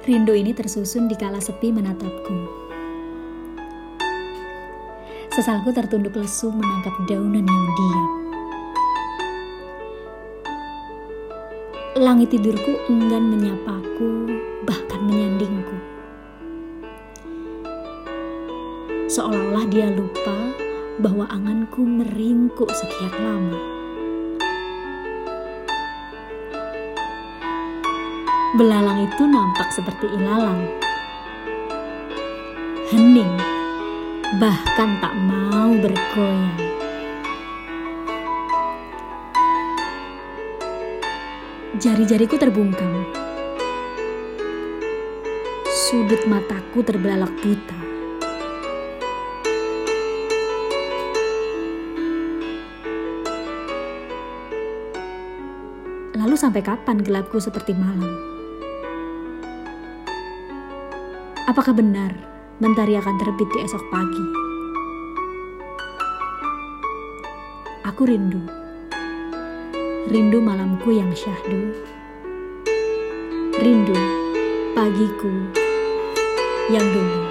Rindu ini tersusun di kala sepi menatapku. Sesalku tertunduk lesu menangkap daunan yang diam. Langit tidurku enggan menyapaku, bahkan menyandingku. Seolah-olah dia lupa bahwa anganku meringkuk sekian lama. Belalang itu nampak seperti ilalang. Hening, bahkan tak mau bergoyang. Jari-jariku terbungkam. Sudut mataku terbelalak buta. Lalu sampai kapan gelapku seperti malam? Apakah benar mentari akan terbit di esok pagi? Aku rindu. Rindu malamku yang syahdu. Rindu pagiku yang dulu.